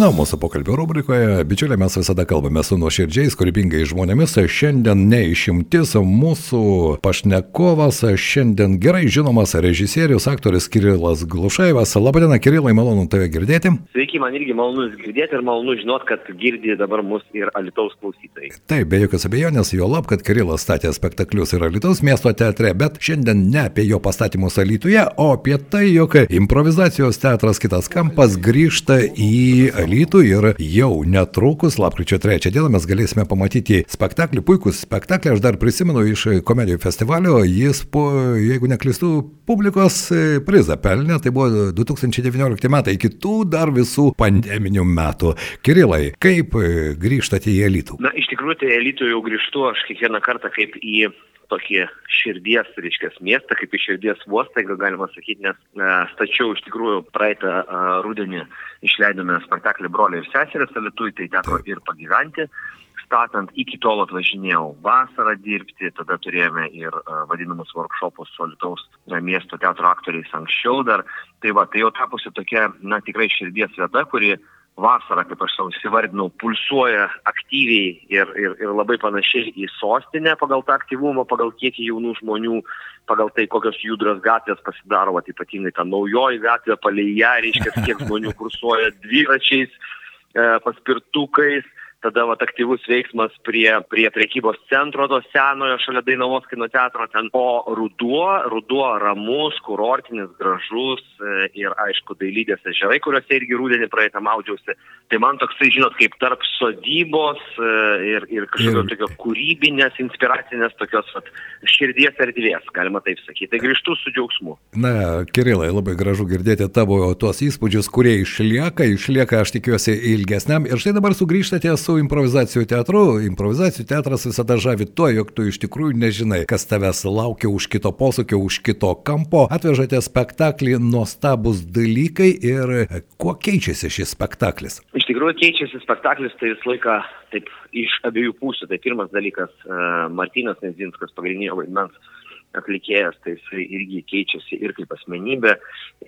Na, mūsų pokalbio rubrikoje, bičiuliai, mes visada kalbame su nuoširdžiais, kūrybingais žmonėmis. Šiandien neišimtis mūsų pašnekovas, šiandien gerai žinomas režisierius, aktorius Kirilas Glušaivas. Labadiena, Kirilai, malonu tave girdėti. Sveiki, man irgi malonu jūs girdėti ir malonu žinot, kad girdi dabar mus ir Alitaus klausytojai. Taip, be jokios abejonės, jo lab, kad Kirilas statė spektaklius ir Alitaus miesto teatre, bet šiandien ne apie jo pastatymus Alytuje, o apie tai, jog improvizacijos teatras kitas kampas grįžta į Alytų ir jau netrukus, lapkričio 3 dieną, mes galėsime pamatyti spektaklį, puikus spektaklį, aš dar prisimenu iš komedijų festivalio, jis po, jeigu neklistų, publikos e, prizą pelnė, tai buvo 2019 metai, kitų dar visų pandeminių metų. Kirilai, kaip e, grįžtate į Alytų? Na, iš tikrųjų, tai Alytų jau grįžtu aš kiekvieną kartą kaip į tokį širdies, reiškia, miestą, kaip iš širdies uostą, gal galima sakyti, nes e, stačiau iš tikrųjų praeitą e, rudenį išleidome spektaklį Broliai ir seserės Alitui, tai teko ir pagyventi. Statant iki tol atvažinėjau vasarą dirbti, tada turėjome ir uh, vadinamus workshopus su Alitaus uh, miesto teatro aktoriais anksčiau dar. Tai va, tai jau tapusi tokia, na, tikrai širdies vieta, kuri uh, vasara, kaip aš savo įsivardinau, pulsuoja aktyviai ir, ir, ir labai panašiai į sostinę pagal tą aktyvumą, pagal kiekį jaunų žmonių, pagal tai, kokios judras gatvės pasidaro, va, ypatingai ta naujoji gatvė, palei ją, reiškia, kiek žmonių kursuoja dviračiais, e, paspirtukais, tada vat aktyvus veiksmas prie, prie prekybos centro to senojo šalia Dainavos kino teatro ten. O ruduo, ruduo ramus, kurortinis, gražus e, ir aišku dailydės ežerai, kuriuose irgi rūdienį praeitą maudžiausi. Tai man toksai, žinot, kaip tarp sodybos e, ir, ir kažkokio tokio kūrybinės, inspiracinės tokios vat, širdies erdvės, galima taip sakyti. Tai grįžtu su džiaugsmu. Na, Kirilai, labai gražu girdėti tavo tuos įspūdžius, kurie išlieka, išlieka, aš tikiuosi, ilgesniam. Ir štai dabar sugrįžtate su su improvizacijų teatru. Improvizacijų teatras visada žavi tuo, jog tu iš tikrųjų nežinai, kas tavęs laukia už kito posūkio, už kito kampo. Atvežate spektaklį nuostabus dalykai ir kuo keičiasi šis spektaklis? Iš tikrųjų keičiasi spektaklis, tai visą laiką taip iš abiejų pusių. Tai pirmas dalykas, Martinas Nezinskas pagrindinio vaidmens atlikėjas, tai jisai irgi keičiasi ir kaip asmenybė,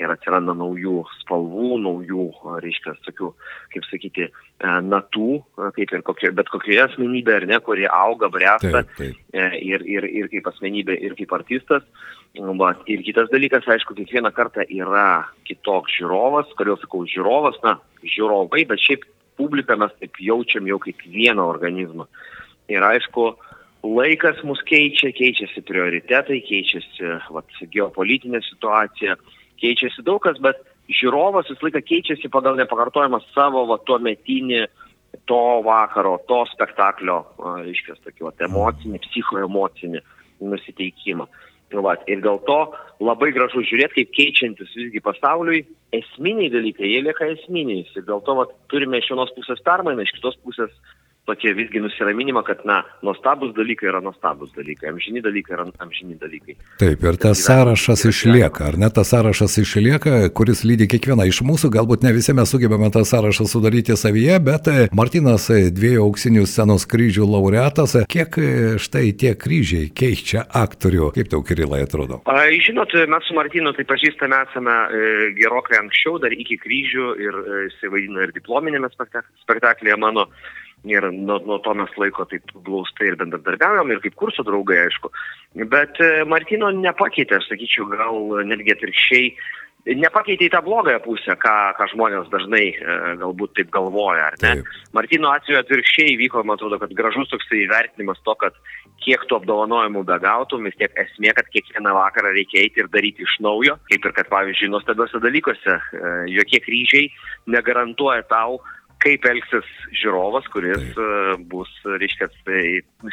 ir atsiranda naujų spalvų, naujų, reiškia, tokių, kaip sakyti, e, natų, kaip ir kokio, bet kokioje asmenybė, ar ne, kurie auga, bręsta. E, ir, ir, ir kaip asmenybė, ir kaip artistas. Va, ir kitas dalykas, aišku, kiekvieną kartą yra kitoks žiūrovas, kodėl sakau žiūrovas, na, žiūrovai, bet šiaip publiką mes taip jaučiam jau kaip vieną organizmą. Ir aišku, laikas mus keičia, keičiasi prioritetai, keičiasi vat, geopolitinė situacija, keičiasi daug kas, bet žiūrovas visą laiką keičiasi pagal nepakartojamą savo va, tuo metinį, to vakaro, to spektaklio, reiškia, tokį vat, emocinį, psichoemocinį nusiteikimą. Vat, ir dėl to labai gražu žiūrėti, kaip keičiantis visgi pasauliui, esminiai dalykai, jie lieka esminiais. Ir dėl to vat, turime iš vienos pusės permainą, iš kitos pusės tokie visgi nusiraminimą, kad, na, nuostabus dalykai yra nuostabus dalykai, amžini dalykai yra amžini dalykai. Taip, ir tas sąrašas išlieka, ar ne? Tas sąrašas išlieka, kuris lydi kiekvieną iš mūsų, galbūt ne visi mes sugebame tą sąrašą sudaryti savyje, bet e, Martinas e, dviejų auksinių scenos kryžių laureatas, e, kiek štai tie kryžiai keičia aktorių, kaip tau Kirilai atrodo? A, žinot, mes su Martinu tai pažįstame esame e, gerokai anksčiau, dar iki kryžių ir e, jisai vaidino ir diplominėme spektaklyje mano ir nuo, nuo to mes laiko taip glaustai ir bendradarbiaujam ir kaip kurso draugai, aišku. Bet e, Martino nepakeitė, aš sakyčiau, gal netgi atvirkščiai, nepakeitė į tą blogąją pusę, ką, ką žmonės dažnai e, galbūt taip galvoja, ar ne? Taip. Martino atveju atvirkščiai vyko, man atrodo, kad gražus toksai įvertinimas to, kad kiek tų apdovanojimų begautum, vis tiek esmė, kad kiekvieną vakarą reikia eiti ir daryti iš naujo, kaip ir kad, pavyzdžiui, nuostabiuose dalykuose e, jokie kryžiai negarantuoja tau kaip elgsis žiūrovas, kuris uh, bus, reiškia, tai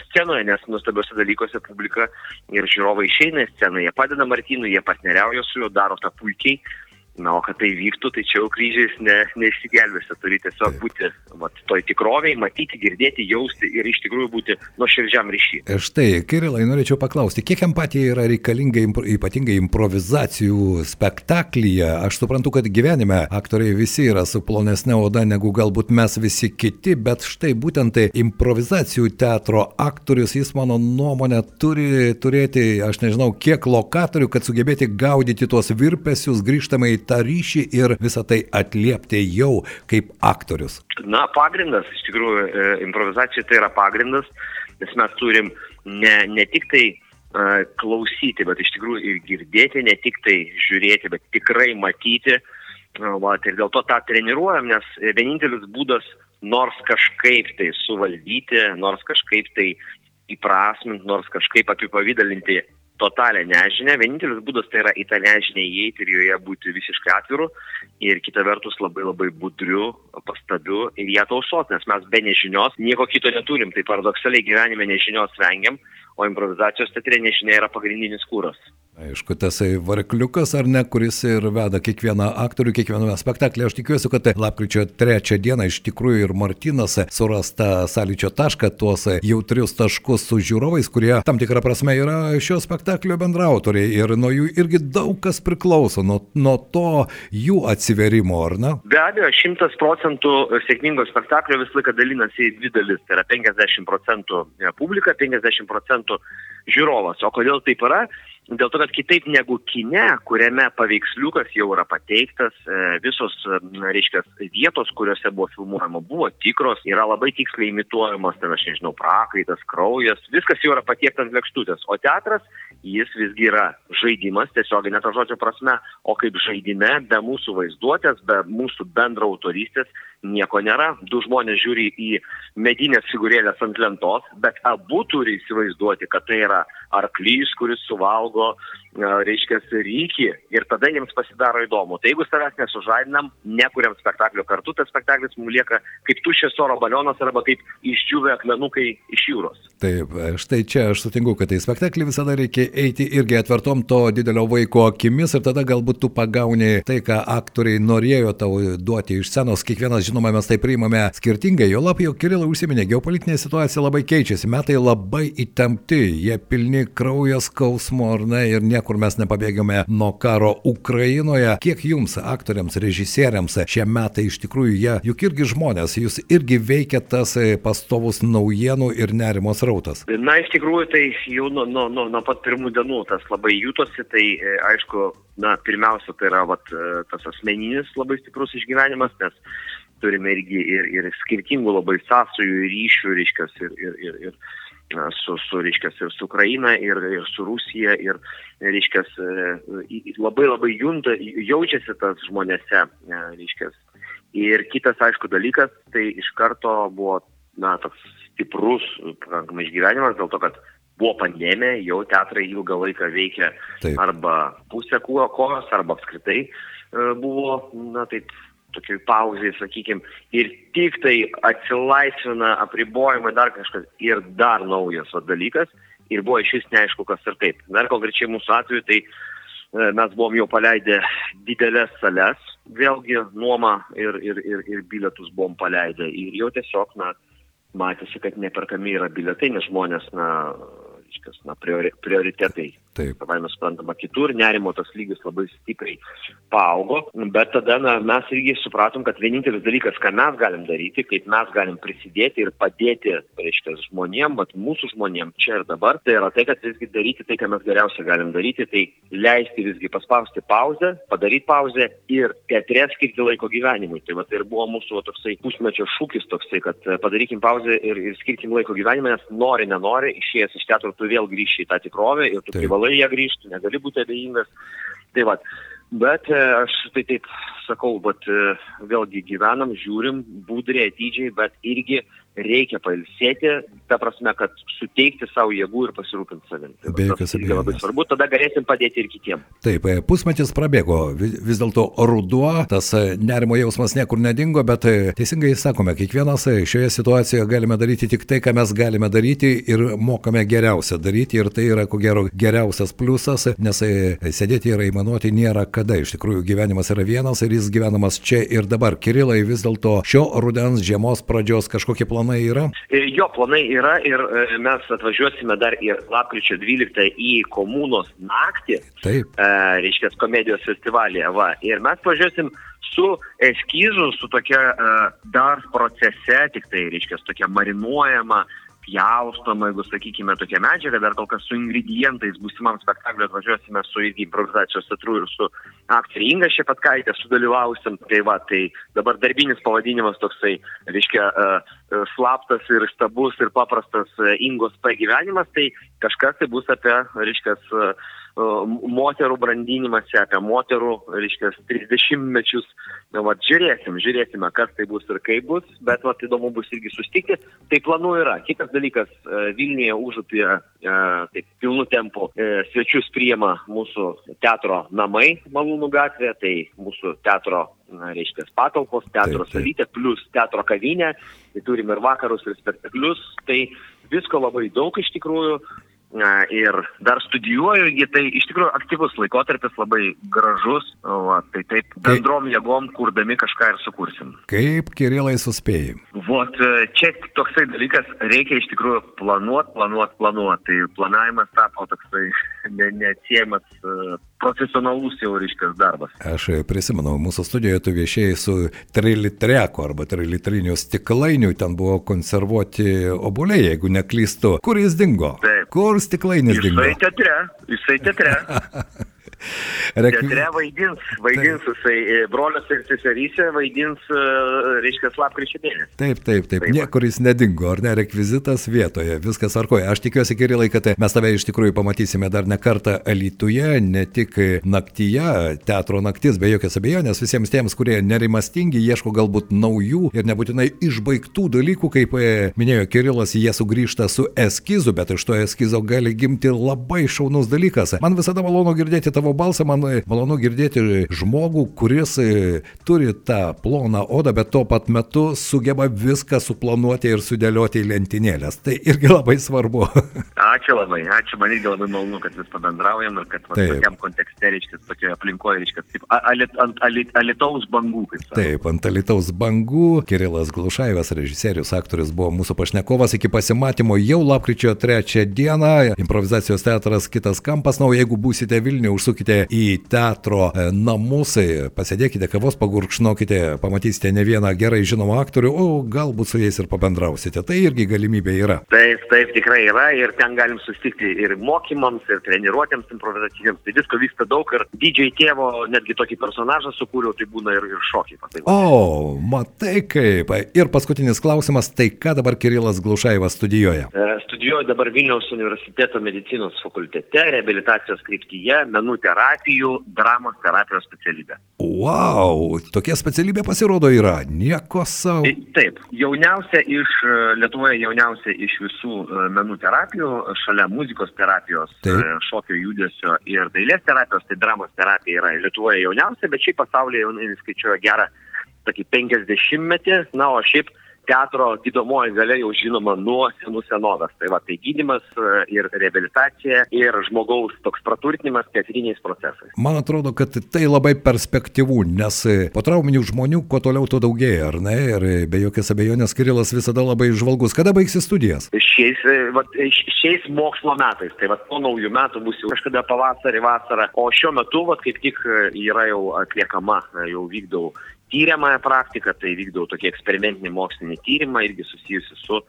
scenoje, nes nuostabiuose dalykuose publika ir žiūrovai išeina į sceną, jie padeda Martynui, jie partneriauja su juo, daro tą puikiai. Na, o kad tai vyktų, tai čia jau kryžiais ne, neišsigelbėsi, turi tiesiog būti vat, toj tikroviai, matyti, girdėti, jausti ir iš tikrųjų būti nuoširdžiam ryšį. Ir štai, Kirilai, norėčiau paklausti, kiek empatija yra reikalinga ypatingai improvizacijų spektaklyje? Aš suprantu, kad gyvenime aktoriai visi yra su plonesnė oda negu galbūt mes visi kiti, bet štai būtent tai improvizacijų teatro aktorius, jis mano nuomonė turi turėti, aš nežinau, kiek lokatorių, kad sugebėti gaudyti tuos virpesius, grįžtamai tą ryšį ir visą tai atliepti jau kaip aktorius? Na, pagrindas, iš tikrųjų, e, improvizacija tai yra pagrindas, nes mes turim ne, ne tik tai uh, klausyti, bet iš tikrųjų ir girdėti, ne tik tai žiūrėti, bet tikrai matyti. Uh, va, ir dėl to tą treniruojam, nes vienintelis būdas nors kažkaip tai suvaldyti, nors kažkaip tai įprasminti, nors kažkaip apipavydalinti totalę nežinę. Vienintelis būdas tai yra į tą nežinę įeiti ir joje būti visiškai atviru ir kita vertus labai labai budriu, pastabiu ir ją tausot, nes mes be nežinios nieko kito neturim. Tai paradoksaliai gyvenime nežinios vengiam, o improvizacijos teatre nežinia yra pagrindinis kūras. Aišku, tasai varikliukas ar ne, kuris ir veda kiekvieną aktorių, kiekviename spektaklėje. Aš tikiuosi, kad lapkričio trečią dieną iš tikrųjų ir Martinas suras tą sąlyčio tašką, tuos jautrius taškus su žiūrovais, kurie tam tikrą prasme yra šio spektaklio bendrautoriai ir nuo jų irgi daug kas priklauso, nuo, nuo to jų atsiverimo, ar ne? Be abejo, šimtas procentų sėkmingo spektaklio visą laiką dalinasi į dvi dalis, tai yra 50 procentų publika, 50 procentų žiūrovas. O kodėl taip yra? Dėl to, kad kitaip negu kine, kuriame paveiksliukas jau yra pateiktas, e, visos, reiškia, vietos, kuriuose buvo filmuojama, buvo tikros, yra labai tiksliai imituojamas, ten aš nežinau, prakaitas, kraujas, viskas jau yra patiekta ant lėkštutės. O teatras, jis visgi yra žaidimas, tiesiog ne to žodžio prasme, o kaip žaidime, be mūsų vaizduotės, be mūsų bendra autoristės, nieko nėra. Du žmonės žiūri į medinės figūrėlės ant lentos, bet abu turi įsivaizduoti, kad tai yra arklys, kuris suvalgo, reiškia, rykį ir tada jiems pasidaro įdomu. Tai jeigu savęs nesužadinam, nekuriam spektaklio kartu, tas spektaklis mums lieka kaip tuščias oro balionas arba kaip išdžiūvę akmenukai iš jūros. Taip, štai čia aš sutinku, kad į spektaklį visada reikia eiti irgi atvertom to didelio vaiko akimis ir tada galbūt tu pagauni tai, ką aktoriai norėjo tau duoti iš scenos. Kiekvienas, žinoma, mes tai priimame skirtingai. Jo lab jau Kirilai užsiminė, geopolitinė situacija labai keičiasi, metai labai įtempti, jie pilni kraujas, skausmo ar ne ir niekur mes nepabėgame nuo karo Ukrainoje. Kiek jums, aktoriams, režisieriams, šie metai iš tikrųjų jie juk irgi žmonės, jūs irgi veikia tas pastovus naujienų ir nerimo srautas? Na, iš tikrųjų, tai jau nuo, nuo, nuo, nuo pat pirmų dienų tas labai jūtosi, tai e, aišku, na, pirmiausia, tai yra vat, e, tas asmeninis labai stiprus išgyvenimas, nes turime irgi ir, ir skirtingų labai sąsajų ryšių, reiškia, ir, ir, ir, ir su, su, reiškia, ir su Ukraina, ir, ir su Rusija, ir, reiškia, labai labai junta, jaučiasi tas žmonėse, reiškia. Ir kitas, aišku, dalykas, tai iš karto buvo, na, toks stiprus, pakankamai išgyvenimas, dėl to, kad buvo pandemija, jau teatrai ilgą laiką veikia Taip. arba pusę kojos, arba apskritai buvo, na, taip tokiai pauzai, sakykime, ir tik tai atsilaisvina apribojimai dar kažkas ir dar naujas dalykas ir buvo iš vis neaišku, kas ir kaip. Dar konkrečiai mūsų atveju, tai e, mes buvom jau paleidę didelės sales, vėlgi nuomą ir, ir, ir, ir bilietus buvom paleidę ir jau tiesiog, na, matėsi, kad neperkami yra biletai, nes žmonės, na, reiškia, na, priori, prioritetai. Taip. Savai mes suprantama kitur, nerimo tas lygis labai stipriai paaugo, bet tada na, mes irgi supratom, kad vienintelis dalykas, ką mes galim daryti, kaip mes galim prisidėti ir padėti, reiškia, žmonėm, bet mūsų žmonėm čia ir dabar, tai yra tai, kad visgi daryti tai, ką mes geriausia galim daryti, tai leisti visgi paspausti pauzę, padaryti pauzę ir teatre skirti laiko gyvenimui. Tai va tai ir buvo mūsų va, toksai pusmečio šūkis toksai, kad padarykim pauzę ir, ir skirkim laiko gyvenimui, nes nori, nenori, išėjęs iš teatro tu vėl grįši į tą tikrovę ir tu Taip. Privalai ją grįžti, negali būti abejingas. Tai va, bet e, aš tai taip sakau, bet e, vėlgi gyvenam, žiūrim, būdriai, atidžiai, bet irgi reikia pailsėti, ta prasme, kad suteikti savo jėgų ir pasirūpinti savim. Tai Be jokios irgi labai abejonės. svarbu, tada galėsim padėti ir kitiems. Taip, e, pusmetis prabėgo, Vi- vis dėlto ruduo, tas e, nerimo jausmas niekur nedingo, bet e, teisingai sakome, kiekvienas šioje situacijoje galime daryti tik tai, ką mes galime daryti ir mokame geriausia daryti ir tai yra ko gero geriausias pliusas, nes sėdėti ir aimanuoti nėra kada, iš tikrųjų gyvenimas yra vienas ir jis gyvenamas čia ir dabar. Kirilai vis dėlto šio rudens žiemos pradžios kažkokie planai yra? E, Jo planai yra ir e, mes atvažiuosime dar į lapkričio 12 į komunos naktį. Taip. e, reiškia, komedijos festivalyje. Va. Ir mes važiuosim su eskizu, su tokia e, dar procese, tik tai, reiškia, tokia marinuojama, pjaustoma, jeigu sakykime, tokia medžiaga, dar kol kas su ingredientais būsimam spektakliu atvažiuosime su irgi improvizacijos teatru ir su aktorė Inga Šepatkaitė sudalyvausim. Tai va, tai dabar darbinis pavadinimas toksai, reiškia, e, e, slaptas ir stabus ir paprastas e, Ingos pagyvenimas, tai kažkas tai bus apie, reiškia, e, moterų brandinimąsi, apie moterų, reiškia, 30 mečius. Na, va, žiūrėsim, žiūrėsime, kas tai bus ir kaip bus, bet va, įdomu bus irgi sustikti. Tai planų yra. Kitas dalykas, e, Vilniuje užupyje, e, taip, pilnu tempu svečius priema mūsų teatro namai Malūnų gatvėje, tai mūsų teatro, na, reiškia, patalpos, teatro salytė, plus teatro kavinė, tai turim ir vakarus, ir spektaklius, tai visko labai daug iš tikrųjų. Ir dar studijuoju, tai iš tikrųjų aktyvus laikotarpis, labai gražus, va, tai taip bendrom jėgom kurdami kažką ir sukursim. Kaip Kirilai suspėjai? Vot e, čia toksai dalykas, reikia iš tikrųjų planuot, planuot, planuot. Tai planavimas tapo toksai ne, neatsiejamas e, profesionalus jau ryškas darbas. Aš prisimenu, mūsų studijoje tu viešėjai su trilitreko arba trilitriniu stiklainiu, ten buvo konservuoti obuoliai, jeigu neklystu. Kur jis dingo? Taip. Kur stiklainis dingo? Jisai teatre, jisai teatre. Rekvi... Teatre vaidins, vaidins jisai, e, brolius ir seserysė vaidins, e, reiškia, lapkričio mėnesį. Taip, taip, taip, Taip. niekur jis nedingo, ar ne, rekvizitas vietoje, viskas arkoja. Aš tikiuosi, Kirilai, kad mes tave iš tikrųjų pamatysime dar ne kartą Alytuje, ne tik naktyje, teatro naktis, be jokios abejonės, visiems tiems, kurie nerimastingi, ieško galbūt naujų ir nebūtinai išbaigtų dalykų, kaip e, minėjo Kirilas, jie sugrįžta su eskizu, bet iš to eskizo gali gimti labai šaunus dalykas. Man visada malonu girdėti tavo balsą, man e, malonu girdėti žmogų, kuris e, turi tą ploną odą, bet tuo pat metu sugeba viską suplanuoti ir sudėlioti į lentynėlės. Tai irgi labai svarbu. Ačiū labai, ačiū, man irgi labai malonu, kad vis pabendraujam ir kad va, Taip. tokiam kontekste, reiškia, tokioje aplinkoje, reiškia, kaip a- alit, ant alit, alitaus bangų. Taip, ant Alitaus bangų Kirilas Glušaivas, režisierius, aktorius buvo mūsų pašnekovas iki pasimatymo jau lapkričio 3 dieną. Improvizacijos teatras kitas kampas. Na, o jeigu būsite Vilniuje, užsukite į teatro e, namus, e, pasėdėkite kavos, pagurkšnokite, pamatysite ne vieną gerai žinomą aktorių, o galbūt su jais ir pabendrausite. Tai irgi galimybė yra. Taip, taip, tikrai yra ir ten galim susitikti ir mokymams, ir treniruotėms improvizacijams. Tai visko vyksta daug ir didžiai tėvo netgi tokį personažą sukūriau, tai būna ir, ir šokiai. va, Tai va. O, matai kaip. Ir paskutinis klausimas, tai ką dabar Kirilas Glušaivas studijuoja? E, Studijuoju dabar Vilniaus universiteto medicinos fakultete, rehabilitacijos kryptyje, menų terapijų, dramos terapijos specialybė. Wow, tokia specialybė pasirodo yra. Nieko savo. Tai Taip, jauniausia iš, e, Lietuvoje jauniausia iš visų e, menų terapijų, šalia muzikos terapijos, Taip. e, šokio judesio ir dailės terapijos, tai dramos terapija yra Lietuvoje jauniausia, bet šiaip pasaulyje jau jinai skaičiuoja gerą, tokį 50 metį, na, o šiaip teatro gydomoji galia jau žinoma nuo senų senovės. Tai va, tai gydimas e, ir rehabilitacija ir žmogaus toks praturtinimas teatriniais procesais. Man atrodo, kad tai labai perspektyvų, nes e, po trauminių žmonių kuo toliau, tuo daugėja, ar ne? Ir e, be jokios abejonės Kirilas visada labai žvalgus. Kada baigsi studijas? Šiais, š- šiais mokslo metais, tai vat, po naujų metų bus jau kažkada pavasarį, vasarą, o šiuo metu vat, kaip tik yra jau atliekama, jau vykdau tyriamąją praktiką, tai vykdau tokį eksperimentinį mokslinį tyrimą, irgi susijusi su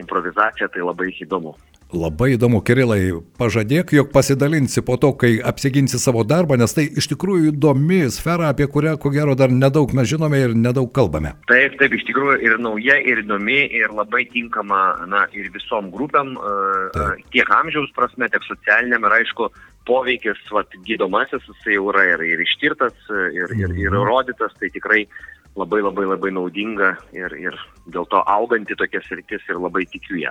improvizacija, tai labai įdomu. Labai įdomu, Kirilai, pažadėk, jog pasidalinsi po to, kai apsiginsi savo darbą, nes tai iš tikrųjų įdomi sfera, apie kurią, ko gero, dar nedaug mes žinome ir nedaug kalbame. Taip, taip, iš tikrųjų ir nauja, ir įdomi, ir labai tinkama, na, ir visom grupėm, e, Taip. tiek amžiaus prasme, tiek socialiniam, ir aišku, poveikis, vat, gydomasis, jisai jau yra ir, ir ištirtas, e, ir, ir, ir Mhm. rodytas, tai tikrai labai labai labai naudinga ir, ir dėl to auganti tokia sritis ir labai tikiu ją.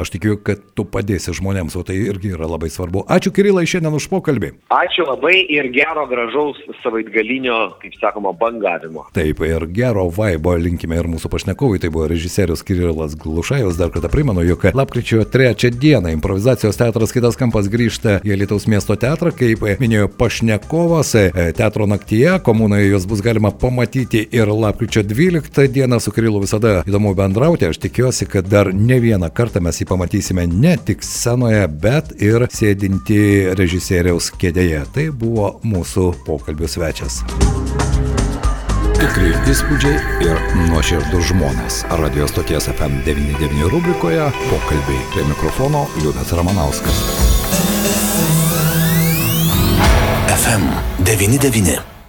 Aš tikiu, kad tu padėsi žmonėms, o tai irgi yra labai svarbu. Ačiū Kirilai šiandien už pokalbį. Ačiū labai ir gero gražaus savaitgalinio, kaip sakoma, bangavimo. Taip, ir gero vaibo linkime ir mūsų pašnekovui, tai buvo režisierius Kirilas Glušajus, dar kartą primenu, jog lapkričio 3 dieną improvizacijos teatras kitas kampas grįžta į Lietuvos miesto teatrą, kaip minėjo pašnekovas, e, teatro naktyje, komunoje juos bus galima pamatyti ir lapkričio 12 dieną su Kirilu visada įdomu bendrauti, aš tikiuosi, kad dar ne vieną kartą mes jį pamatysime ne tik scenoje, bet ir sėdinti režisieriaus kėdėje. Tai buvo mūsų pokalbio svečias. Tikri įspūdžiai ir nuoširdus žmonės. Radio stoties FM99 rubrikoje pokalbiai prie mikrofono Liudas Ramanauskas. FM 99.